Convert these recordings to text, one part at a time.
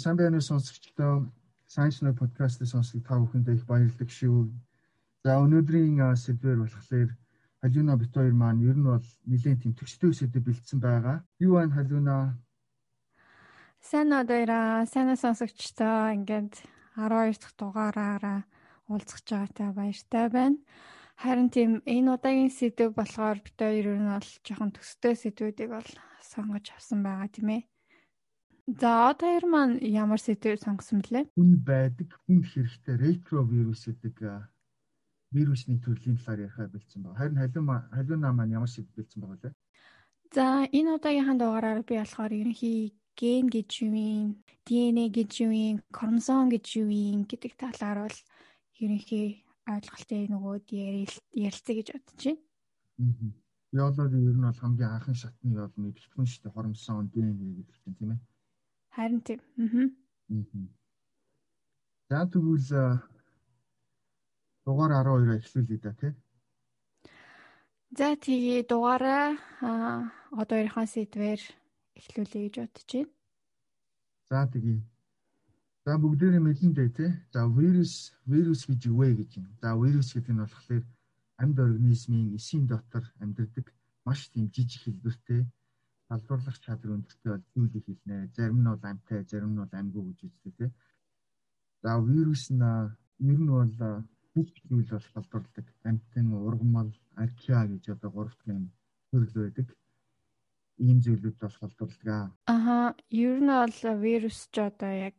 сайн байна уу сонсогчдоо. Science Note podcast-ийг сонсох та бүхэндээ их баярлалаа шүү. За өнөөдрийн сэдвэр болохоор халиуна бит хоёр маань ер нь бол нэлээд тийм төчтэй сэдв бэлдсэн байгаа. Юу байна халиуна? Сайн одоораа сайн сонсогчдоо ингээд 12 дахь дугаараараа уулзах байгаатай баяртай байна. Харин тийм энэ удаагийн сэдв болохоор бит хоёр ер нь бол жоохон төстэй сэдвүүдийг бол сонгож авсан байгаа тийм ээ. За одоо хоёр маань ямар сэдвээр сонгосон блэ? Хүн байдаг, хүн хэрэгтэй ретровирус гэдэг вирусны төрлийн талаар ярихаар бэлдсэн байна. Харин халиун халиунаа маань ямар сэдв бэлдсэн байгаа вэ? За энэ удаагийнхаа дугаараар би болохоор ерөнхий ген гэж юу юм, ДНХ гэж юу юм, хромосом гэж юу юм гэдэг талаар бол ерөнхий ойлголтын нөгөөд ярилцъя гэж бодож байна. Биологийн ер нь бол хамгийн анхны шатны бол мэдгэдэггүй шүү дээ. Хормсон ДНХ гэдэг чинь тийм ээ. Харин тийм. Аа. За тэгвэл дугаар 12-аа эхлүүлъя да тий. За тэгээ дугаараа одоо ярихаа сэдвэр эхлүүлъя гэж бодож байна. За тэгээ За бүгдээрээ мэдэн дээ тий. За вирус вирус гэж юу вэ гэж юм. За вирус гэдэг нь болохоор амьд организмын эсийн дотор амьдардаг маш тийм жижиг хэлбэртэй салбарлах чадвар өндөртэй бол зүйлийг хэлнэ. Зарим нь бол амьтай, зарим нь бол амьгүй гэж үздэг тий. За вирус нь ер нь бол бүх зүйл бол салбарладаг. Амьтан, ургамал, архиа гэж одоо гурав дахь төрөл байдаг. Ийм зүйлүүд бол салбарладаг. Аха, ер нь бол вирус ч одоо яг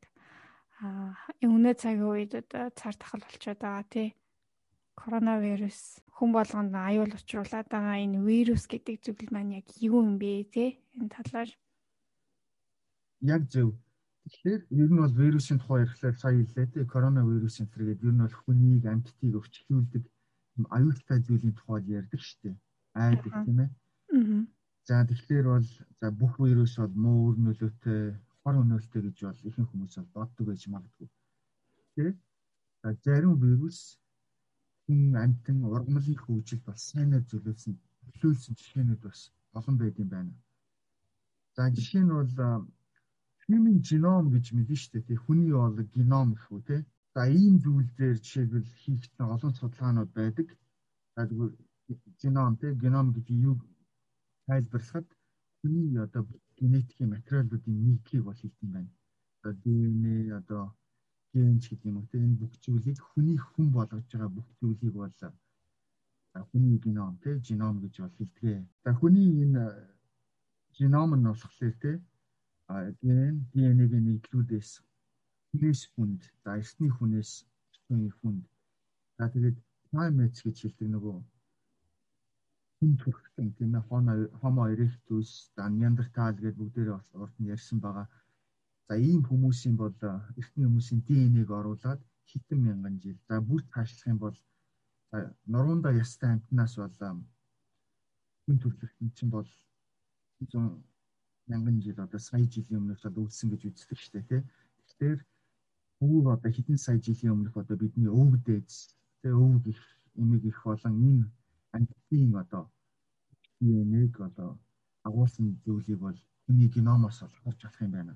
өнөө цагийн үед одоо цар тахал болчиход байгаа тий. Коронавирус хүн болгонд аюул учруулад байгаа энэ вирус гэдэг зүйл маань яг юу юм бэ тий? Энэ талаар яг зөв. Тэгэхээр ер нь бол вирусын тухай ярихлаар сая хэллээ тий. Коронавирусын зэрэг ер нь бол хүнийг амьтдыг өвчлүүлдэг аюултай зүйлийн тухай ярьдаг дээ. Айдаг тийм ээ. Аа. За тэгэхээр бол за бүх вирус бол муу өр нөлөөтэй хор өнөөлтэй гэж бол ихэнх хүмүүс бол боддог байж магадгүй. Тэ? За зарим вирус хүн амьтан ургамлын хөгжилд бас сайнаар зөвлөсөн төлөөлсөн жишээнүүд бас олон байд юм байна. За жишээ нь бол human genome гэж мэдэн шүү дээ. Хүний бол геном гэх үү те. За ийм зүйл дээр жишээлбэл хийгдсэн олон судалгаанууд байдаг. За тэгвэл геном те геном гэдэг юу тайлбарлахад хүний одоо генетикийн материалуудын нийтлийг бол хэлдэг юм байна. Одоо ДНЭ одоо генч гэдэг юм уу те энэ бүх зүйлийг хүний хүн болгож байгаа бүх зүйлийг бол хүний геном те геном гэж бол хэлдэг. За хүний энэ геном нь болохоор те ген ДНЭ-г нийтлүүдээс хүнээс хүнд за эртний хүнээс эртний хүнд за тэгээд primates гэж хэлдэг нөгөө хүн төрхтөн тийм ээ homo erectus за neanderthal гэдэг бүгдээрээ урд нь ярьсан байгаа. За ийм хүмүүсийн бол эртний хүмүүсийн ДНХ-г оруулаад хэдэн мянган жил за бүр цаашлах юм бол нуруунд ястай амтнаас бол хүн төрлөх чинь бол 100 мянган жил одоо сая жилийн өмнөөс бол үлдсэн гэж үздэг дээ тий. Тэгэхээр өвөг одоо хэдэн сая жилийн өмнөх одоо бидний өвөг дээдс тий өвөг их эмэг их болон энэ антибийн одоо DNA-г одоо агуулсан зүйлийг бол хүний геномоос бол харж болох юм байна.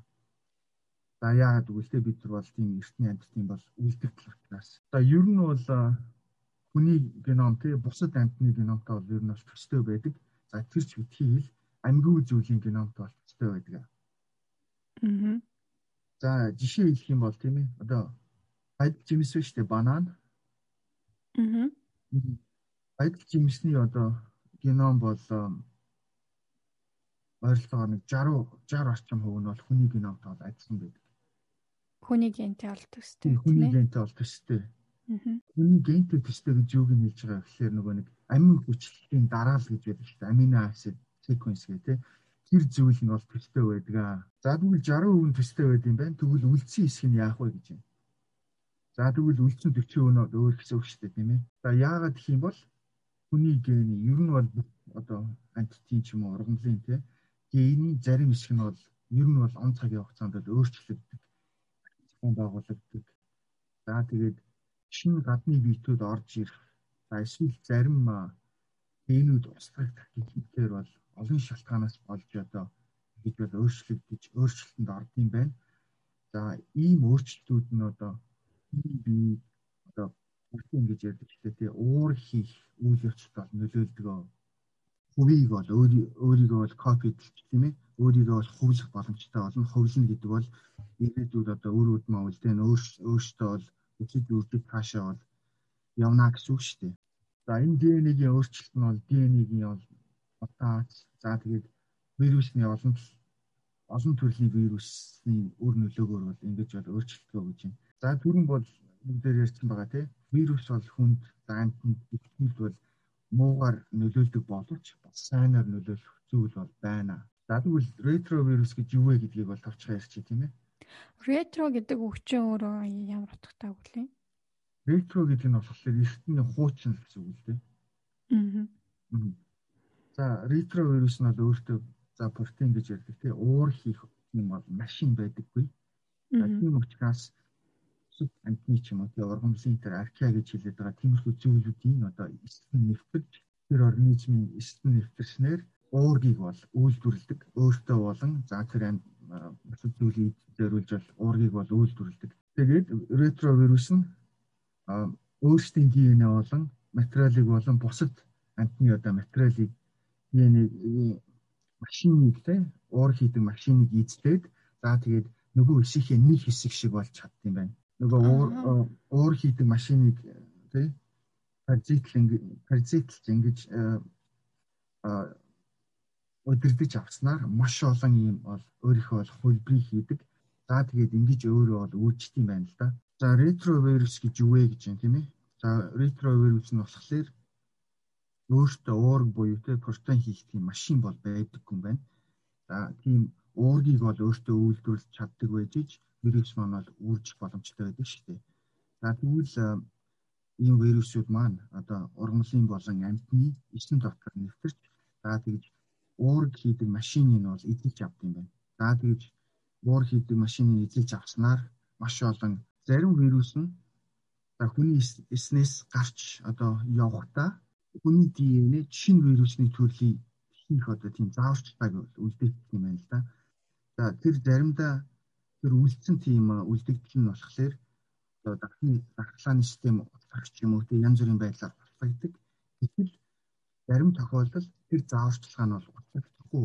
За яагаад тэ бид нар бол тийм эртний амьтдын бол үлдэгдэл учраас. За ер нь бол хүний геном тий бусад амьтны геномтой бол ер нь бол төстэй байдаг. За тэр ч битгий хэл амьгүй зүйлийн геномтой бол төстэй байдаг. Аа. За жишээ хэлэх юм бол тийм ээ одоо байдал жимс биш үү банан. Аа Баядал жимсний одоо геном бол ойролцоогоор нэг 60 60 орчим хувь нь бол хүний геномтой бол адилхан байдаг. Хүний гентэй бол төстэй. Хүний гентэй бол төстэй. Хүний гентэй төстэй гэж юуг нь хэлж байгаа гэхээр нөгөө нэг амин хүчлэлийн дараал гэж байдаг шүү дээ. Амино acid sequence гэх тээ. Тэр зүйл нь бол төстэй байдаг. За тэгвэл 60% нь төстэй байд юм байна. Тэгвэл үлдсэн хэсэг нь яах вэ гэж байна. За тэгвэл үлдсэн 40% нь өөр хэсэг шүү дээ тийм ээ. За яагаад гэх юм бол хүний ген ер нь бол одоо антитин ч юм уу ургамлын тий гений зарим хэсэг нь бол ер нь бол он цагийн хугацаанд бол өөрчлөгддөг. Зохион байгуулагддаг. За тэгээд шинэ гадны биетүүд орж ирэх. За эсвэл зарим генүүд устгах техникээр бол олон шалтгаанаас болж одоо бид бол өөрчлөгдөж өөрчлөлтөнд орд юм байна. За ийм өөрчлөлтүүд нь одоо би одоо бүртэн гэж ярьдаг ч тийм уур хийх үйл явцад бол нөлөөлдөг. Хувийг бол өөрийгөө бол копидлж тийм ээ өөрийгөө бол хувлах боломжтой болно. Хувлна гэдэг бол ирээдүйд одоо өөр үдмэ үлдэн өөртөө бол өчиг үрдэг таашаа бол явна гэсэн үг шүү дээ. За энэ ДНХ-ийн өөрчлөлт нь бол ДНХ-ийн бол мутац за тэгээд вирусны олон олон төрлийн вирусны үр нөлөөгөөр бол ингэж бол өөрчлөлтөө гэж байна. За түрүүн бол бүгдээр ярьсан байгаа тийм вирус бол хүнд заантанд итгэл бол муугаар нөлөөлдөг боловч бас сайнаар нөлөөлөх зүйл бол байна. За тэгвэл ретровирус гэж юу вэ гэдгийг бол товчхон ярьчих тийм ээ. Ретро гэдэг үгчийн өөрөө ямар утгатай үг лээ? Ретро гэдэг нь болохоор эртний хуучин гэсэн үг л дээ. Аа. За ретровирус нь бол өөртөө за протеин гэж ярьдаг тийм уур хийх юм бол машин байдаггүй. За тийм учраас сүт антны ч юм уу тийм организмын дээр архиа гэж хэлээд байгаа тиймэрхүү зүйлүүдийн одоо эсрэг нэвтэрч тэр организмын эсрэг нэвтэрснээр уургийг бол үйлдвэрлэдэг. Өөртөө болон за тэр бусад зүйлийг зориулж бол уургийг бол үйлдвэрлэдэг. Тэгээд ретровирус нь өөрсдийн ДНХ болон материалыг болон бусад амтны одоо материалыг ДНХ машиныг те уур хийдэг машиныг эзлээд за тэгээд нөгөө хэсгийн нэг хэсэг шиг болж чаддсан байна. Нөгөө уур хийдэг машиныг те паразитл паразитлж ингэж өдөрдөж авснаар маш олон юм бол өөрийнхөө бол хөлбрийг хийдэг. За тэгээд ингэж өөрөө бол үүрчт юм байна л да. За ретровирус гэж юу вэ гэж юм тийм ээ. За ретровирус нь болохоор өөртөө уург буюу те протеин хийх тийм машин бол байдаггүй юм байна. За тийм уургийг бол өөртөө үйлдвэрлэж чаддаг байж ич вирус маань бол үүржих боломжтой байдаг шүү дээ. За тэгвэл ийм вирусууд маань одоо ургамлын болон амьтны эсрэг дотор нэвтэрч за тэгж уург хийдэг машиныг нь бол эзэлж авд юм байна. За тэгж уур хийдэг машиныг эзэлж авснаар маш олон зарим вирус нь хүний эснээс гарч одоо явахдаа хүний ДНЭ шинэ вирусны төрлийг хийх одоо тийм зааварчилгааг үлдээгдэх юм байна л да. За тэр заримдаа тэр үлдсэн тийм үлдэгдэл нь болохоор одоо дахны дархлааны систем утгах юм уу тийм янз бүрийн байдлаар батлагддаг. Гэтэл зарим тохиолдолд тэр зааварчилгаа нь бол батлагдахгүй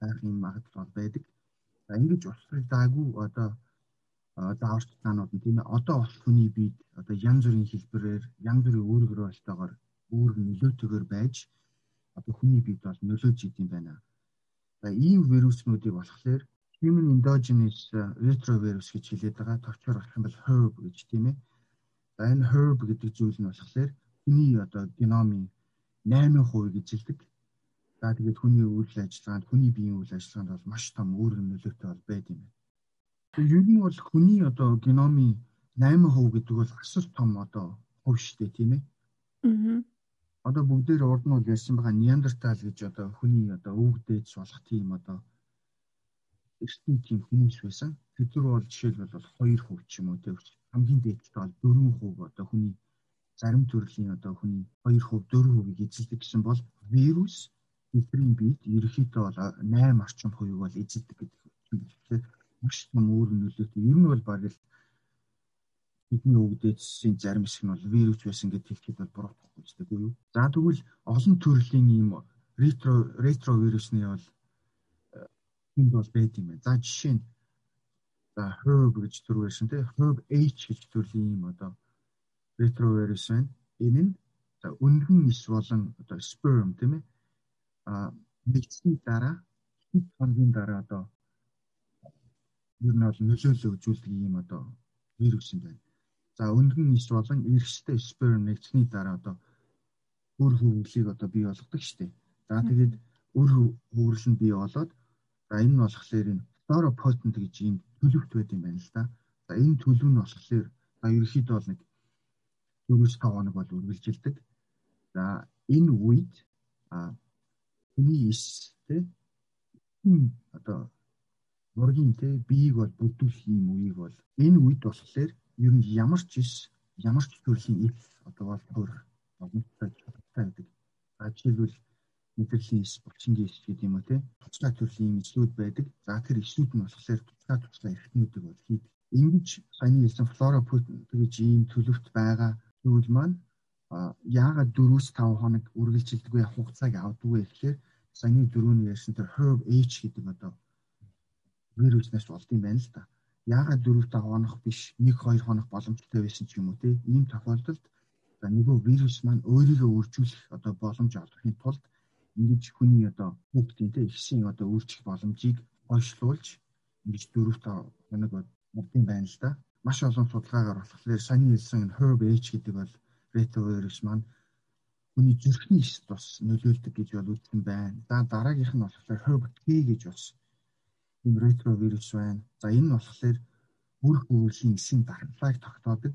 байх юм магадлал байдаг. За ингэж устгагдаагүй одоо зааварчилгаанууд нь тийм ээ одоо бол хүний биед одоо янз бүрийн хэлбэрээр янз бүрийн ойлтойгоор үүрэг нөлөөтэйгээр байж одоо хүний биед бол нөлөөж идэм байна. За ийм вируснуудыг болохоор human endogenous retrovirus гэж хэлээд байгаа. Товчоор болох юм бол HERV гэж тийм ээ. За энэ HERV гэдэг зүйл нь болохоор хүний одоо геномын 8% эзэлдэг. За тэгээд хүний үйл ажиллагаанд, хүний биеийн үйл ажиллагаанд бол маш том үүрэг нөлөөтэй бол байд юм байна. Ер нь бол хүний одоо геномын 8% гэдэг бол асар том одоо шүү дээ тийм ээ. Аа одоо бүгдээр урд нь бол ярьсан байгаа неандертал гэж одоо хүний одоо өвөг дээдс болох тийм одоо эртний тийм хүмүүс байсан. Тэдгээр бол жишээлбэл бол 2% ч юм уу тийм хамгийн дээдстэй бол 4% одоо хүний зарим төрлийн одоо хүний 2% 4%-ийг эзэлдэг гэсэн бол вирус бидний биед ерөнхийдөө бол 8 орчим хувийг бол эзэлдэг гэдэг. Тэгэхээр маш том өөр нөлөөтэй. Ер нь бол баг л бидний өвгдөөсийн зарим хэсэг нь бол вирус байсан гэдээ хэлэхэд бол буруутгахгүй ч үгүй юу. За тэгвэл олон төрлийн ийм ретро ретро вирусны бол энд бол байд юм байна. За жишээ нь за herb гэж төр байсан тийм herb H гэж төрлийн ийм одоо ретро вирус байна. Энэ нь за өндгөн ис болон одоо sperm тийм ээ нэгдсэний дараа хэд хоногийн дараа одоо ер нь бол нөлөөлөл үзүүлдэг ийм одоо вирус юм байна. За өндгөн ис болон эргэжтэй sperm нэгдсэний дараа одоо өр хөвөглийг одоо бий болгодог шүү дээ. За тэгээд өр хөвөглөл нь бий болоод за энэ нь болохоор энэ fluoropotent гэж ийм төлөвт байд юм байна л да. За энэ төлөв нь болохоор за ерөөхдөө бол нэг 4-5 хоног бол үргэлжилдэг. За энэ үед а ис тэ одоо нургийн тэ биеийг бол бүдүүлэх юм үеийг бол энэ үед болохоор ер нь ямар ч иш ямар ч төрлийн ил одоо бол төр боломжтой чадтай байдаг. За жишээлбэл мэдрэлийн иш, булчингийн иш гэдэг юм уу те. Туцлаа төрлийн ийм ижлүүд байдаг. За тэр ишүүд нь болохоор туцлаа туцлаа эрхтнүүдийг бол хийдэг. Ингэж саяны хэлсэн флора гэж ийм төлөвт байгаа зүйл маань яагаад 4-5 хоног үргэлжилдэггүй хугацааг авдаггүй гэхээр саяны дөрөвний ярьсан тэр herb H гэдэг одоо вируснаас болд юм байна л да. Яагаад 4-5 хоног биш 1-2 хоног боломжтой байсан ч юм уу те. Ийм тохиолдолд за нөгөө вирус маань өөрийгөө үржүүлэх одоо боломж олохын тулд ингэж хүний одоо бүгдийн те ихсийн одоо үржих боломжийг ойшлуулж ингэж 4-5 хоног болдсон байна л да. Маш олон судалгаагаар болохоор саний хэлсэн herb H гэдэг бол ретровирус маань хүний зүрхний эс бас нөлөөлдөг гэж бол үзсэн байна. За дараагийнх нь болохоор herb K гэж бас ийм ретровирус байна. За энэ нь болохоор бүр хөвөлийн эсийн дарамтлааг тогтоодог.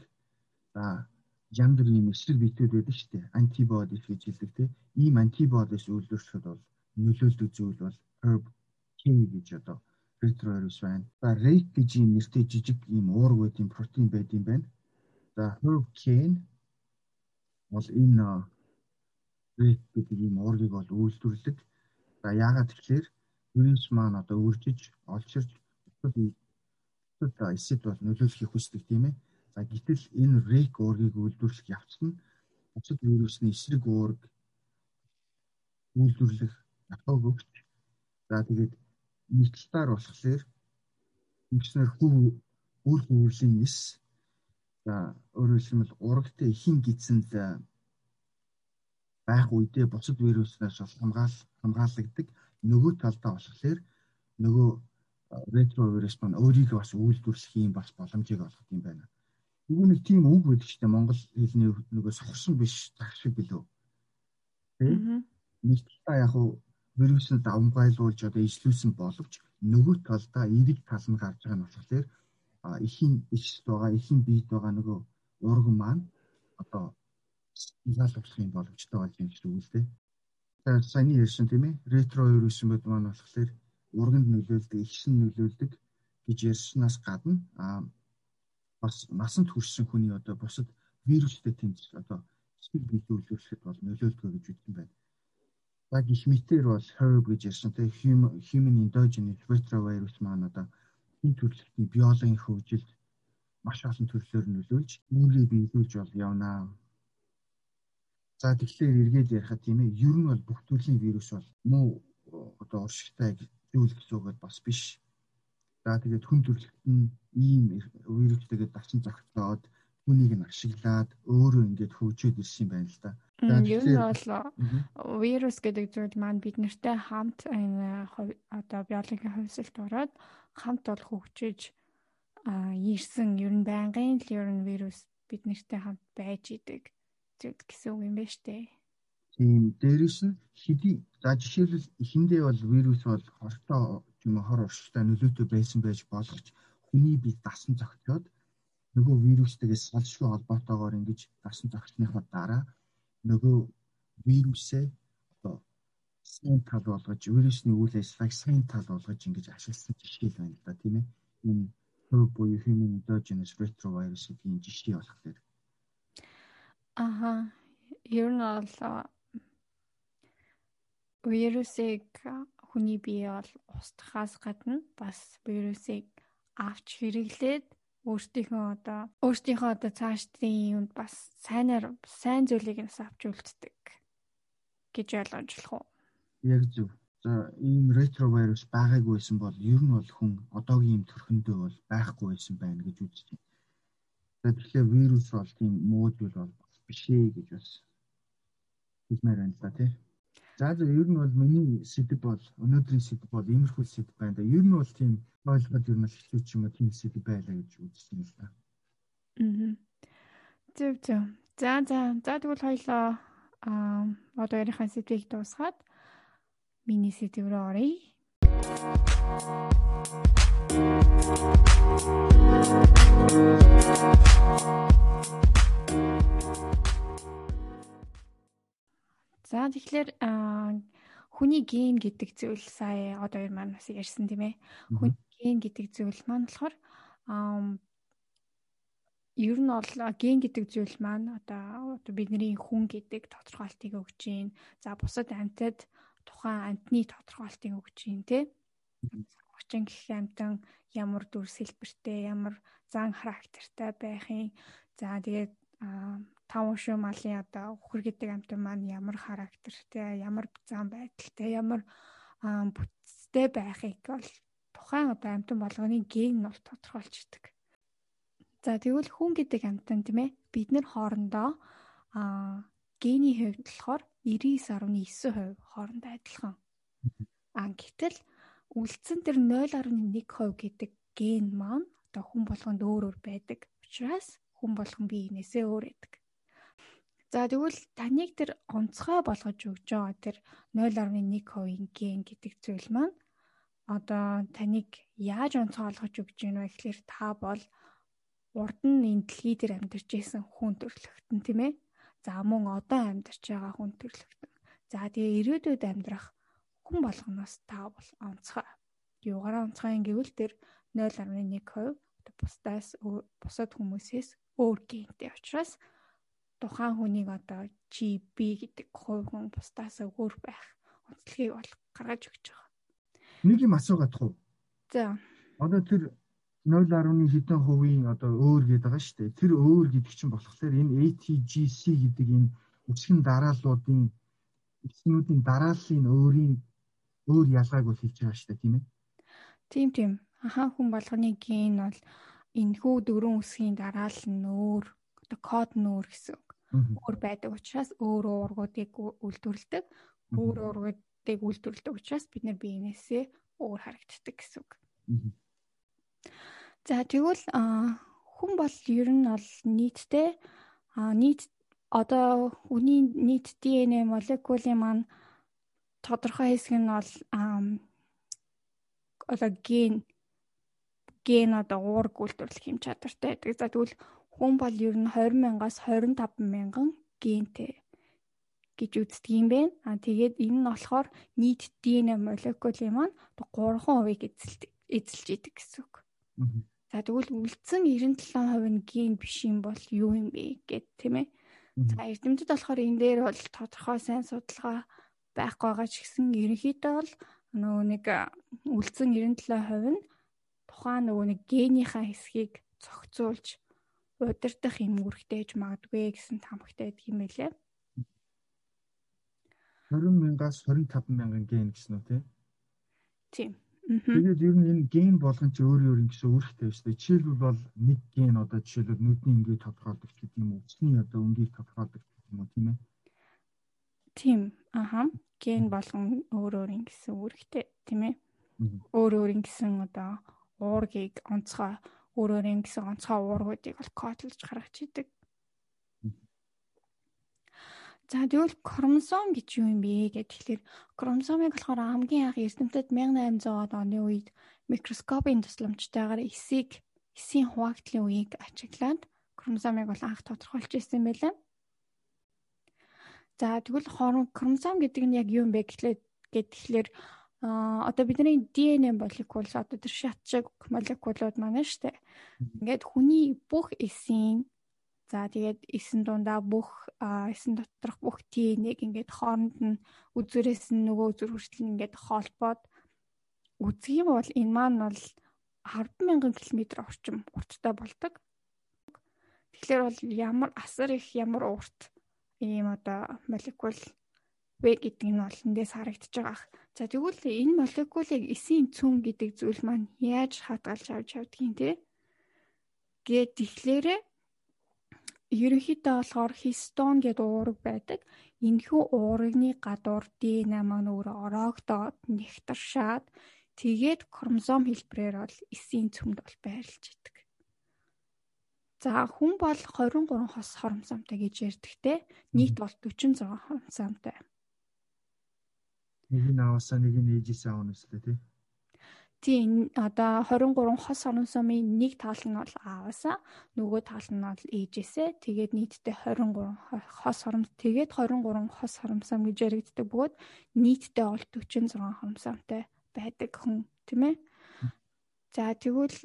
За бүрийн юм эсрэг биетүүд байдаг шүү дээ. Антибодис гэж хэлдэг тийм. Ийм антибодис үйлдвэрлэхэд бол нөлөөлдөг зүйл бол herb K гэж одоо ретровирус байна. За rate гэж ийм нэртэй жижиг ийм уург байдгийн протеин байдсан байна. За herb K бол энэ rate гэдэг ийм уургийг бол үйлдвэрлэдэг. За яагаад тэгэхээр вирус маань одоо үржиж олчирч бусад бусад эсэд бол нөлөөлөхийг хүсдэг тийм ээ. За гэтэл энэ рек уургийг үйлдвэрлэх явц нь бусад вирусны эсрэг уург үйлдвэрлэх ахыг өгч за тэгээд нийтлэлээр болохоор ингэснээр хүү үр хөвөрлийн эс за өөрөөр хэлбэл урагтай ихэн гидсэнд байх үедээ бусад вируснаас хамгаал хамгаалагддаг нөгөө талдаа болохоор нөгөө ретровирус маань өөрийгөө бас үйлдвэрлэх юм бас боломжийг олгох юм байна. Юу нэг тийм үг байдаг ч тийм Монгол хэлний нөгөө сохорсон биш зах шиг билүү. Нэг та яг уу вирусыг давмгайлуулж одоо ижлүүлсэн боловч нөгөө талдаа эерэг тал нь гарч байгаа нь болохоор ихийн ичт байгаа, ихийн бийд байгаа нөгөө урган маань одоо юм боломжтой болж гэсэн үг л дээ. Саяны ярьсан тийм ээ. Ретро вирус мэд маань болохоор урганд нөлөөлдөг, ихсэн нөлөөлдөг гэж ярьснаас гадна а бас насанд хүрсэн хүний одоо бусад вирустэй тэмцэх одоо сэтгэл бие төлөвлөсөд бол нөлөөлдөг гэж үзсэн байна. За гих мэтэр бол herb гэж ярьсан тийм human endogenous retrovirus маань одоо энэ төрөлхтний биологийн хөгжилд маш олон төрлөөр нөлөөлж үүрийг биелүүлж бол явнаа За тэгэхээр эргээд ярихад тийм ээ ер нь бол бүх төрлийн вирус бол муу одоо уршигтай зүйл үг бас биш. За тэгээд хүн төрөлхт нь ийм вирустэйгээ давсан зохицоод хүнийг нь ашиглаад өөрөө ингээд хөгжөөд ирсэн юм байна л да. Ер нь бол вирус гэдэг зүйл маань бид нартай хамт энэ одоо биологийн хувьсалт ороод хамт бол хөгжиж ирсэн ер нь байнгын л ер нь вирус бид нартай хамт байж идэг зүйл гэсэн үг юм байна штэ. Тийм. Дээрэс нь хэдий за жишээлбэл эхэндээ бол вирус бол хортой юм хор уршигтай нөлөөтэй байсан байж болох ч хүний бие дасан зохицоод нөгөө вирустайгээс салшгүй холбоотойгоор ингэж дасан зохицсныхаа дараа нөгөө вирусээ одоо сайн тал болгож вирусны үйл ажиллагааг сайн тал болгож ингэж ашигласан жишээ л байна л да тийм ээ. Энэ буюу human endogenous retrovirus гэдгийн жишээ болохоор Аха. Ер нь бол вирусыг хүний бие бол устгахаас гадна бас вирусыг авч хэрэглээд өөртөөхөө одоо өөртөөхөө одоо цаашдын юмд бас сайнаар сайн зүйлийг нас авч үлддэг гэж ойлгож болох уу? Яг зөв. За ийм ретровирус байгаагүйсэн бол ер нь бол хүн одоогийн юм төрхөндөө бол байхгүй байсан байна гэж үзэж байна. Тэгэхээр вирус бол тийм муу зүйл бол биш ээ гэж бас хэлмээр байна л да тий. За зөв ер нь бол миний сэдв бол өнөөдрийн сэдв бол иймэрхүү сэдв байна да. Ер нь бол тийм ойлгоод ер нь хэцүү ч юм уу тийм сэдв байлаа гэж үзсэн л да. Аа. Зөв зөв. За за за тэгвэл хоёлоо аа одоо ярихаа сэдвийг дуусгаад миний сэдв рүү оръё. За тэгэхээр хүний ген гэдэг зүйл сая одоо хоёр маань бас ярьсан тийм ээ. Хүний ген гэдэг зүйл маань болохоор ер нь бол ген гэдэг зүйл маань одоо бидний хүн гэдэг тодорхойлтыг өгч юм. За бусад амьтад тухайн амьтны тодорхойлтыг өгч юм тий. зохижин гэх амтан ямар дүрс хэлбэртэй, ямар зан характертай байхын. За тэгээд тав шүү малын одоо үхэр гэдэг амтан маань ямар характертэй, ямар зан байдалтай, ямар бүтцтэй байхыг бол тухайн одоо амтан болгоны ген нь бол тодорхойлждаг. За тэгвэл хүн гэдэг амтан тийм ээ бид нар хоорондоо аа гений хувьд болохоор 99.9% хоорондоо адилхан. А гэтэл үлдсэн тэр 0.1% гэдэг ген маань одоо хүн болгонд өөр өөр байдаг. Учираас хүн болгон биенээсээ өөр байдаг. За тэгвэл таныг тэр онцгой болгож өгж байгаа тэр 0.1%-ийн гэн гэдэг зүйл маань одоо таныг яаж онцгой болгож өгж гин вэ гэхэлэр та бол урд нь энэ дэлхий дээр амьдарч исэн хүн төрлөختн тийм ээ. За мөн одоо амьдарч байгаа хүн төрлөختн. За тэгээ ирээдүйд амьдрах хүн болгоноос та бол онцгой. Юугаараа онцгой гэвэл тэр 0.1% бусдаас бусад хүмүүсээс өөр гинтэй учраас тухайн хүнийг одоо GB гэдэг хувь хүн бусдаас өөр байх онцлогийг бол гаргаж өгч байгаа. Нэг юм асуугаад хуу. За. Одоо тэр 0.1 хэдэн хувийн одоо өөр гэдэг байгаа шүү дээ. Тэр өөр гэдэг чинь болохоор энэ ATGC гэдэг энэ үсгэн дарааллуудын эцнүүдийн дарааллын өөрийн өөр ялгааг бол хэлж байгаа шүү дээ, тийм ээ. Тийм тийм. Ахаа хүн болгоны ген бол энэхүү дөрвөн үсгийн дараал нь өөр, одоо код нь өөр гэсэн. Өөр байдаг учраас өөр уургуудыг үйлдвэрлэдэг. Өөр уургуудыг үйлдвэрлэдэг учраас бид нар биенээсээ өөр харагддаг гэсэн үг. За тэгвэл хүн бол ер нь бол нийтдээ нийт одоо үний нийт ДНХ молекулын маань тодорхой хэсэг нь бол одоо ген ген одоо уург үйлдвэрлэх юм чадвартай байдаг. За тэгвэл хүн бол ер нь 20 мянгаас 25 мянган гентэй гэж үздэг юм бэ. А тэгээд энэ нь болохоор нийт ДНХ молекулын маань 3% эзэлдэг эзэлж идэг гэсэн үг. За тэгвэл үлдсэн 97% нь ген биш юм бол юу юм бэ гэд тийм ээ. За эрдэмтэд болохоор энэ дээр бол тодорхой сайн судалгаа байхгүй байгаа ч гэсэн ерөнхийдөө бол нөгөө нэг үлдсэн 97% нь тухайн нөгөө нэг генийхаа хэсгийг зохицуулж удирдах юм үүрэгтэйж магадгүй гэсэн тамхтай байдаг юм байлээ. 20 мянгаас 25 мянган ген гэсэн үү те? Тийм. Тэгээд ер нь энэ ген болгон ч өөр өөр ингэсэн үүрэгтэй шүү дээ. Жишээлбэл бол нэг ген одоо жишээлбэл нүдний ингээд тодорхойлдог гэдэг юм уу? Өсний одоо өнгийг тодорхойлдог гэдэг юм уу тийм ээ? Тийм. Аха. Ген болгон өөр өөр ингэсэн үүрэгтэй тийм ээ. Өөр өөр ингэсэн одоо уургийг онцгой өөр өөр ингэсэн онцгой уургуудыг бол кодлж гаргаж идэг. За тэгвэл хромосом гэж юу юм бэ гэхэд тэгэхээр хромосомыг болохоор хамгийн анх эрдэмтэд 1800-аад оны үед микроскопын тусламжтайгаар эсийг эсийн хуваагдлын үеийг ажиглаад хромосомыг бол анх тодорхойлж ирсэн байлаа. За тэгвэл хромосом гэдэг нь яг юу юм бэ гэхлээр гэхлээр а одоо бидний ДНХ молекул одоо тэр шатшиг молекулууд маань шүү дээ. Ингээд хүний бүх эсийн за тэгээд эсэн дундаа бүх эсэн доторх бүх ДНХ-г ингээд хооронд нь үзүүрээс нь нөгөө үзүүр хүртэл ингээд холбоод үзэх юм бол энэ маань бол 100000 км орчим урттай болдог. Тэгэхээр бол ямар асар их ямар урт ийм одоо молекул вэ гэдэг нь бол эндээс харагдаж байгаа. За тэгвэл энэ молекулыг эсийн цүн гэдэг зүйл маань яаж хадгалж авч явдгийг те. Гэт тэгэхээр ерөнхийдөө болохоор хистон гэдэг уураг байдаг. Энэхүү уурагны гадуур ДНА маань өөрөө ороогдоод нэгтаршаад тэгээд хромосом хэлбэрээр бол эсийн цөмд бол байрлаж идэг. За хүн бол 23 хос хоромсомтой гэж ярьдагтэй. Нийт бол 46 хоромсомтой. Нэг нь аваасаа нэг нь ээжээсээ авах нь үстэй тий. Тийм одоо 23 хос хоромсомын нэг тал нь бол ааваасаа нөгөө тал нь бол ээжээсээ тэгээд нийтдээ 23 хос хоромс тэгээд 23 хос хоромсом гэж яригддаг бөгөөд нийтдээ бол 46 хоромсомтой байдаг хүн тийм ээ. За тэгвэл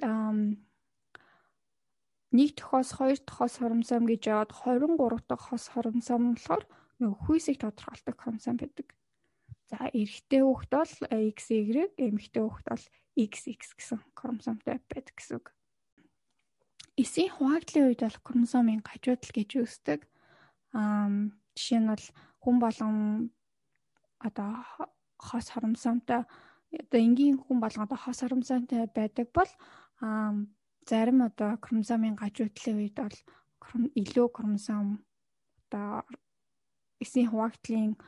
нэг тохоос хоёр тохоос хоромсом гэж яваад 23 дахь хос хоромсом болохоор нөгөө хүйсийг тодорхойлдог хоромсом байдаг. За эрэгтэй хүүхэд бол XY, эмэгтэй хүүхэд бол XX гэсэн хромосомтой байдаг гэсэн үг. Эсийн хуваагдлын үед бол хромосомын гажуудал гэж үздэг. Аа жишээ нь бол хүн болгон одоо хос хоромсомтой одоо энгийн хүн болгон одоо хос хоромсомтой байдаг бол аа зарим одоо хромосомын гажуудлын үед бол илүү хромосом одоо эсийн хуваагдлын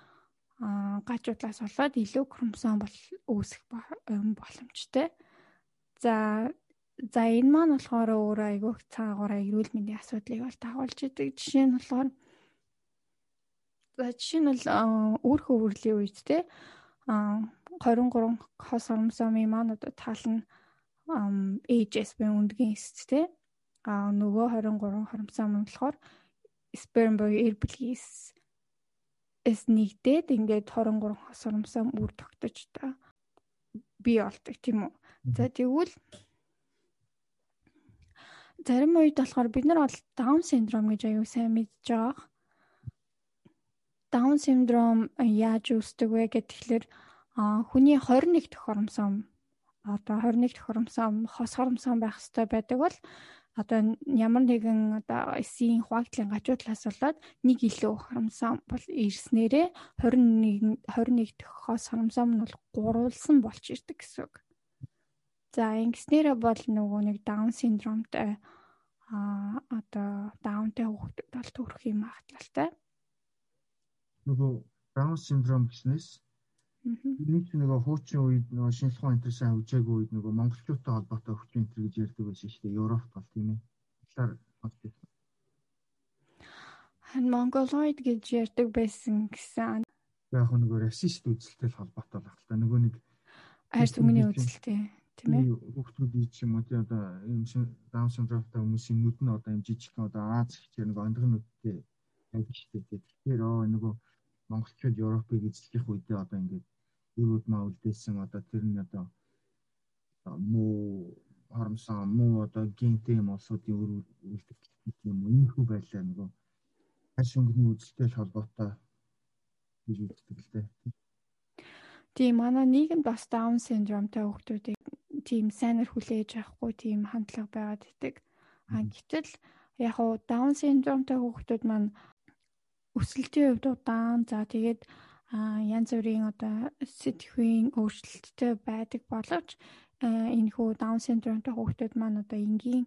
гажуудлаас болоод илүү хромосом бол үүсэх боломжтой. За за энэ маань болохоор өөрөө айгүй цаагаараа эрүүл мэндийн асуудлыг бол дагуулж идэг. Жишээ нь болохоор за жишээ нь бол өөр хөвөрлийн үед те 23 хос хромосомын маань одоо нь HS буюу өндгийн эсэст те а нөгөө 23 хромосом нь болохоор сперм буюу эр бүлгийн эс эс нэгдээд ингээд 23 хосромсом үр тогтож та би болдог тийм үү. За тэгвэл зарим үед болохоор бид нар бол даун синдром гэж аюу сайн мэдж байгаа. Даун синдром яаж үүсдэг вэ гэхэлэр хүний 21 дэх хоромсом одоо 21 дэх хоромсом хос хоромсом байх хэрэгтэй байдаг бол одоо ямар нэгэн одоо эсийн хуваагдлын гажуудлаас болоод нэг илүү харамсан бол ирснээрээ 21 21 дэх хос харамсан нь бол гурвалсан болж ирдэг гэсэн үг. За ингэснээрээ бол нөгөө нэг даун синдромтой а одоо даунтай хүүхдэд бол төрөх юм магадлалтай. Нөгөө даун синдром гэснээс Энийг ч нөгөө хуучин үед нөгөө шинжлэх ухааны энэ сайн хөгжээгүй үед нөгөө монголчуудтай холбоотой өвчин энэ гэж ярьдаг байсан шүү дээ. Европт бол тийм ээ. Тэгэхээр хан монголоид гэж ярьдаг байсан гэсэн. Яг нөгөө расист үзэлтэй холбоотой байх л та. Нөгөө нэг арьс өнгөний үзэлтэй тийм ээ. Хүүхдүүд ч юм уу тий одоо юм шин даун синдромтой хүмүүсийн нүд нь одоо юм жижиг одоо Аз хичээр нөгөө ондгын нүдтэй байдаг шүү дээ. Тэгэхээр оо нөгөө монголчууд Европыг эзлэх үедээ одоо ингээд өрөөд маа үлдээсэн. Одоо тэр нь одоо муу харамсан муу одоо гентэй юм улсуудын өр үлдэх юм ийхүү байлаа нөгөө. Хаш өнгөний үзэлтэй холбоотой гэж үздэг л дээ. Тийм манай нийгэмд бас даун синдромтой хүүхдүүдийг тийм сайнэр хүлээж авахгүй тийм хандлага байгаад идэг. А гэтэл яг уу даун синдромтой хүүхдүүд маань өсөлтийн хувьд удаан. За тэгээд янз бүрийн одоо сэтгэхүйн өөрчлөлттэй байдаг боловч энэ хүү даун синдромтой хүүхдүүд маань одоо энгийн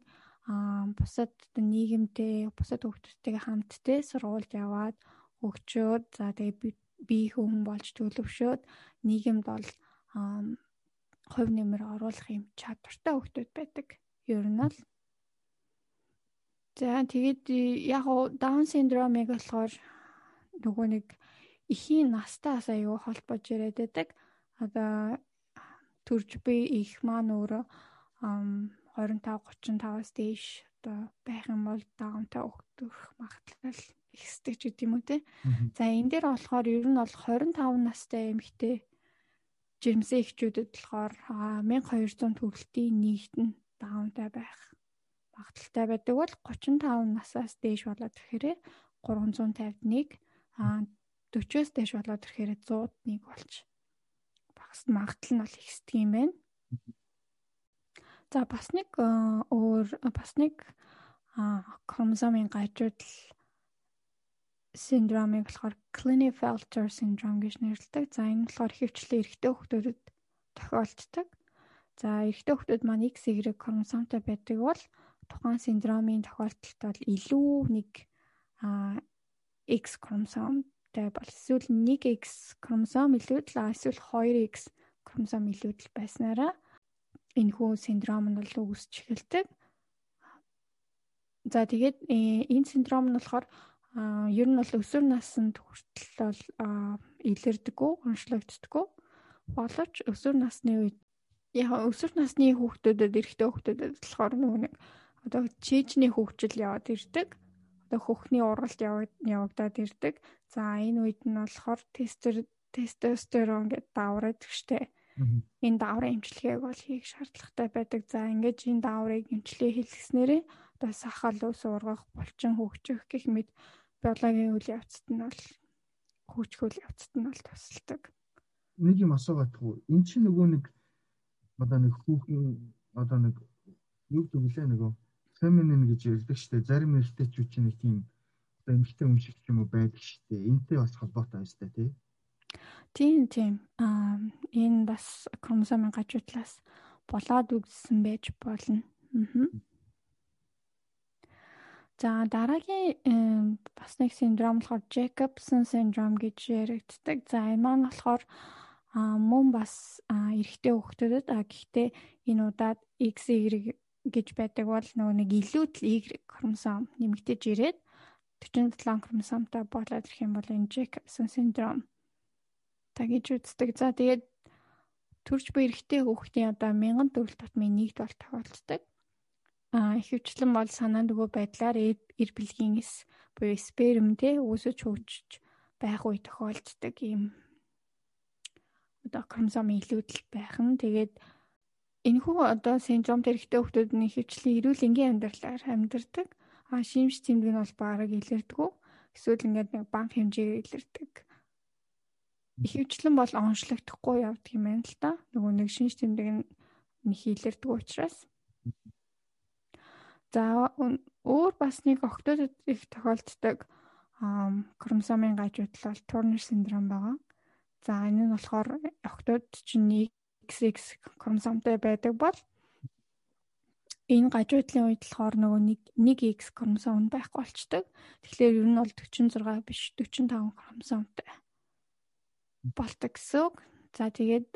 бусад нийгэмтэй бусад хүүхдүүдтэйгээ хамтдээ сургуульд яваад хөгжөөд за тэгээ бие хүн болж төлөвшөөд нийгэмд бол хувь нэмэр оруулах юм чадвартай хүүхдүүд байдаг. Ер нь л За тэгээд яг даун синдромыг болохоор нөгөө нэг эхийн настаас аюу холбож ирээд байдаг. Одоо төрж би их маань өөрөө 25 35-аас дээш одоо байх юм бол даунтай өгдөх магадлал ихсдэг ч гэдэм үү те. За энэ дээр болохоор ер нь бол 25 настай эмэгтэй жирэмсэн эхчүүдэд болохоор 1200 төгрөлтийн нийт нь даунтай байх магадлалтай байдаг бол 35 насаас дээш болоод ирэхээр 351 а 40-оос дээш болоод ирэхээр 101 болж багс магадлал нь бол ихсдэг юм байна. За бас нэг өөр бас нэг хромосомын гажуудал синдромыг болохоор Klinefelter syndrome гэж нэрлэдэг. За энэ болохоор хөвчлэн эрэгтэй хүүхдүүдэд тохиолддог. За эрэгтэй хүүхдүүд маань XY хромосомтой байдаг бол тухайн синдромын тохиолдолд бол илүү нэг X хромосомтэй бол эсвэл 1X хромосом илүүдл эсвэл 2X хромосом илүүдл байснараа энэ хүү синдром нь бол үүсч эхэлдэг. За тэгээд э, энэ синдром нь болохоор ер нь бол өсвөр наснд хүртэл бол илэрдэггүй, онцлогддоггүй. Боловч өсвөр насны үед яг өсвөр насны хүүхдүүдэд эрэгтэй хүүхдүүдэд болохоор нөгөө нэг одоо чийжний хөгжил яваад ирдэг одоо хөхний ургалт явагдаад ирдэг. За энэ үед нь болохоор тестер тестостерон гэдэг давраад гэжтэй. Энэ даврын эмчилгээг бол хийх шаардлагатай байдаг. За ингэж энэ даврыг эмчилгээ хийлгэснээрээ одоо сахал ус ургах, булчин хөгжих гэх мэт биологийн үйл явцад нь бол хөгжих үйл явцад нь бол тусалдаг. нэг юм асуугаад туу. Эн чинь нөгөө нэг одоо нэг хүүхэн одоо нэг юу гэвэл нөгөө феминин гэж ярьдаг штэ. Зарим эрэгтэйчүүд чинь нэг тийм одоо эмэгтэй хүн шиг юм уу байдаг штэ. Энтэй бас холбоотой байна штэ тий. Тийм тийм. Аа энэ бас хромосомын гажуудлаас болоод үгдсэн байж болно. Аа. За дараагийн бас нэг синдром болохоор Jacobson syndrome гэж яригддаг. За энэ маань болохоор мөн бас эрэгтэй хүүхдэд а гэхдээ энэ удаад XY гэж байдаг бол нөгөө нэг илүү Y хромосом нэмэгдэж ирээд 47 хромосомтой болоод ирэх юм бол энэ Jacobson syndrome та гэж үздэг. За тэгээд төрж буй эрэгтэй хүүхдийн одоо 1000 төрөл тутмын нэгд бол тохиолддог. А ихэвчлэн бол санаа нөгөө байдлаар эр бэлгийн эс буюу сперм те үүсэж хөгжиж байх үе тохиолддог юм одоо хромосомын илүүдэл байх нь тэгээд энэхүү одоо синдром тэрэгтэй хүмүүс нь хөвчлэн эрүүл энгийн амьдралаар амьдардаг. А шимж тэмдэг нь бол бараг илэрдэггүй. Эсвэл ингээд нэг банк хэмжээгээр илэрдэг. Ихэвчлэн бол онцлогдохгүй явдаг юм байна л да. Нөгөө нэг шинж тэмдэг нь нэг илэрдэггүй учраас. За өөр бас нэг октодод их тохиолддог хромосомын бол Turner синдром байгаа. За энэ нь болохоор октод чинь XX хромосомтой байдаг бол энэ гажуудлын үед болохоор нөгөө нэг нэг X хромосом байхгүй болчдөг. Тэгэхээр ер нь бол 46 биш 45 хромосомтой болдог гэсэн үг. За тэгээд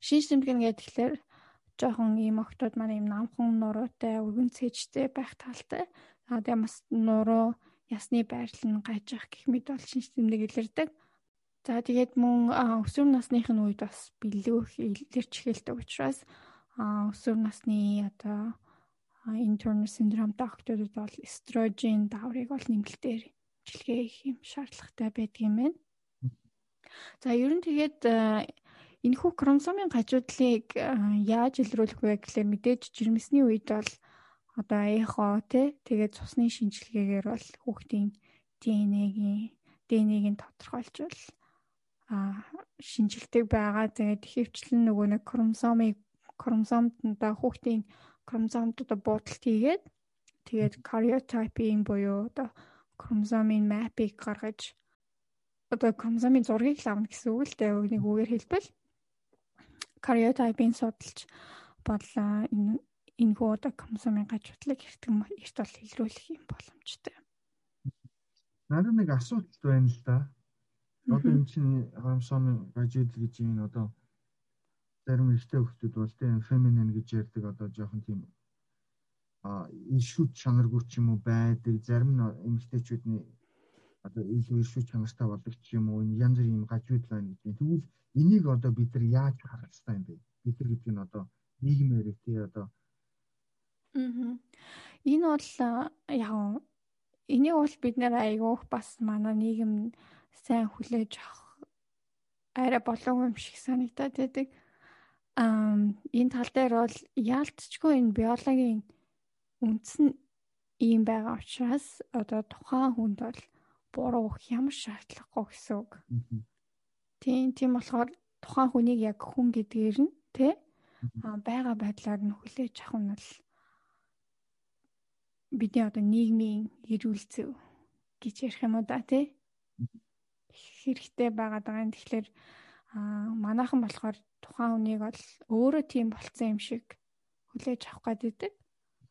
шинж тэмдэг нэгээд тэгэхээр жоохон ийм октод маань ийм намхан нуруутай, өргөн цэжтэй байх талтай. А тэгээд бас нуруу ясны байрлал нь гажих гэх мэт бол шинж тэмдэг илэрдэг. За тэгээд мөн өсвөр насныхын үед бас бэлүүх илэрч эхэлдэг учраас өсвөр насны одоо internal syndrome-тай охтуудад бол эстрожен даврыг бол нэмэлтээр жилгээ их юм шаардлагатай байдаг юм байна. За ер нь тэгээд энэхүү хромосомын гажуудлыг яаж илрүүлэх вэ гэхлээр мэдээж жирэмсний үед бол одоо эхо тий тэгээд цусны шинжилгээгээр бол хүүхдийн ДНХ-ийн ДНХ-ийг нь тодорхойлж бол шинжилдэг байгаа. Тэгээд хөвчлэн нөгөө нэг хромосомыг хромосомдоо хүүхдийн хромосомдод буудалт хийгээд тэгээд кариотипing буюу одоо хромосомын мапыг гаргаж одоо хромосомын зургийг л авна гэсэн үг л дээ. Нэг үгээр хэлбэл кариотипing судалж бодлоо энэ энэ хүү одоо хромосомын гажуудлыг эрт эрт бол илрүүлэх юм боломжтой. Надад нэг асуудал байна л да. Одоо энэ чинь хромосомын гажид гэж юм одоо зарим эрэгтэй хүмүүс бол тийм феминин гэж ярьдаг одоо жоохон тийм а ишүүд чанаргүй ч юм уу байдаг зарим нь эмэгтэйчүүдний одоо илүү ишүүд чанартай болдог ч юм уу янз бүрийн гажууд байна гэдэг. Тэгвэл энийг одоо бид нар яаж харах хэрэгтэй юм бэ? Бид нар гэдэг нь одоо нийгмээр тий одоо Аа. Энэ бол яг энийг бол бид нэр айгуух бас манай нийгэм сайн хүлээж авах арай болов юм шиг санагдаад байдаг. Аа энэ тал дээр бол яалтчгүй энэ биологийн үндэс нь ийм байгаа учраас одоо тухайн хүнд бол буруу өгөх ямар шаардлагагүй гэсэн үг. Тийм тийм болохоор тухайн хүнийг яг хүн гэдгээр нь тий байгаа байдлаар нь хүлээж авах нь бол бидний одоо нийгмийн эрүүл зэв гэж ярих юм уу да тий хэрэгтэй байгаад байгаа юм. Тэгэхээр аа манайхан болохоор тухайн хүнийг бол өөрөө тийм болцсон юм шиг хүлээж авах гэдэг.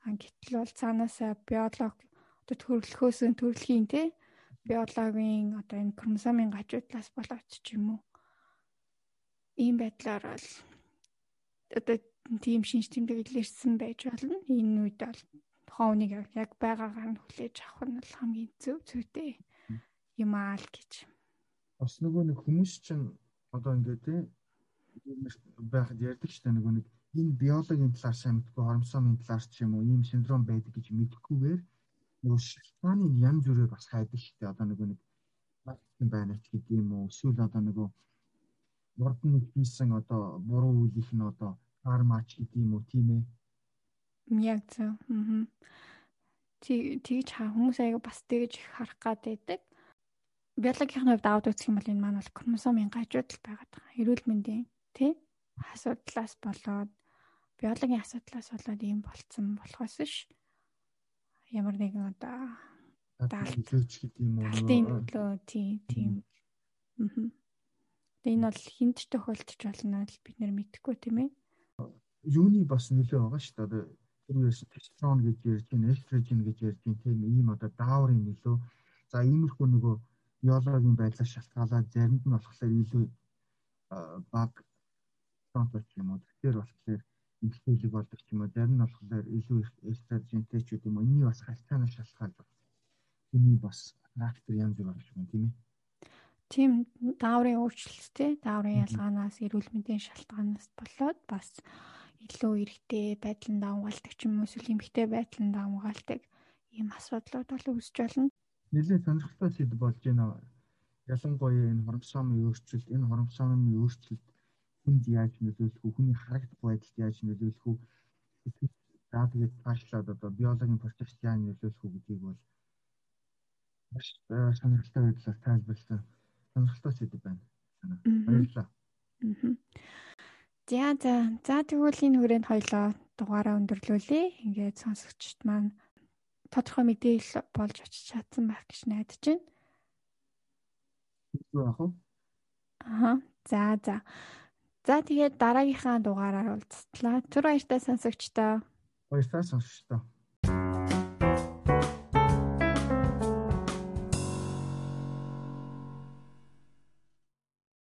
А гэтэл бол цаанаасаа биолог одоо төрөлхөөс төрөлхийн те биологийн одоо энэ хромосомын гажуудлаас болоод ч юм уу ийм байдлаар бол одоо тийм шинж тэмдэг илэрсэн байж болно. Энэ үед бол тухайн хүнийг яг байгаагаар нь хүлээж авах нь бол хамгийн зөв зүйтэй юм аа л гэж бас нөгөө нэг хүмүүс чинь одоо ингээд тийм байхад ярьдаг ч та нөгөө нэг энэ биологийн талаар сайн мэдгүй хормосомын талаар ч юм уу ийм синдром байдаг гэж мэдхгүйгээр нөгөө шалтгааны янз бүрээр бас хайдаг дээ. Одоо нөгөө нэг маркетинг байна ч гэдэг юм уу. Эсвэл одоо нөгөө урд нь хийсэн одоо буруу үйлийнх нь одоо кармач гэдэг юм уу тийм ээ. Яг зөв. Аа. Тэг тэгж хүмүүс аяга бас тэгж харах гад байдаг. Биологийн хувьд аваад үзэх юм бол энэ маань бол хромосомын гажууд л байгаад байгаа. Эрүүл мэндийн тий асуудлаас болоод биологийн асуудлаас болоод ийм болцсон болохоос ш ямар нэгэн одоо даалт гэдэг юм уу? Даалтын нөлөө тий тийм. Аа. Энэ бол хинт тохиолдож болно л бид нэр мэдэхгүй тийм ээ. Юуны бас нөлөө байгаа шүү дээ. Тэр үеэс тестостерон гэж ярьж байна, эстрожен гэж ярьж байна тийм ийм одоо дааврын нөлөө. За иймэрхүү нөгөө биологийн байдлаас шалтгаалаад заримд нь болохоор илүү баг фронточ юм уу. Тэгэхээр болохоор эмхтэлэг болдог ч юм уу. Зарим нь болохоор илүү их эстрожентэй ч юм уу. Энийг бас хальтаанаас шалтгаалж байна. Энийг бас фактор янз бүр байна тийм ээ. Тийм дааврын өөрчлөлттэй дааврын ялгаанаас эрүүл мэндийн шалтгаанаас болоод бас илүү эрэгтэй байдлын давмгаалдаг ч юм уу эсвэл эмэгтэй байдлын давмгаалдаг ийм асуудлууд бол үүсч болно нэлээд сонирхолтой сэдв болж байна. Ялангуяа энэ хромосомын өөрчлөлт, энэ хромосомын өөрчлөлт хүнд яаж нөлөөлөх вэ? Хүний харагдах байдалд яаж нөлөөлөх вэ? За тэгээд цаашлаад одоо биологийн процесс яаж нөлөөлөх вэ гэдгийг бол маш э, сонирхолтой байдлаар тайлбарласан. Сонирхолтой сэдв байна. Баярлалаа. За за за тэгвэл энэ хүрээнд хоёлоо дугаараа өндөрлүүлье. Ингээд сонсогчд маань тодорхой мэдээлэл болж очиж чадсан байх гэж найдаж байна. Аа. За за. За тэгээд дараагийнхаа дугаараар уулзтлаа. Түр баяртай сонсогчдоо. Баяртай сонсогчдоо.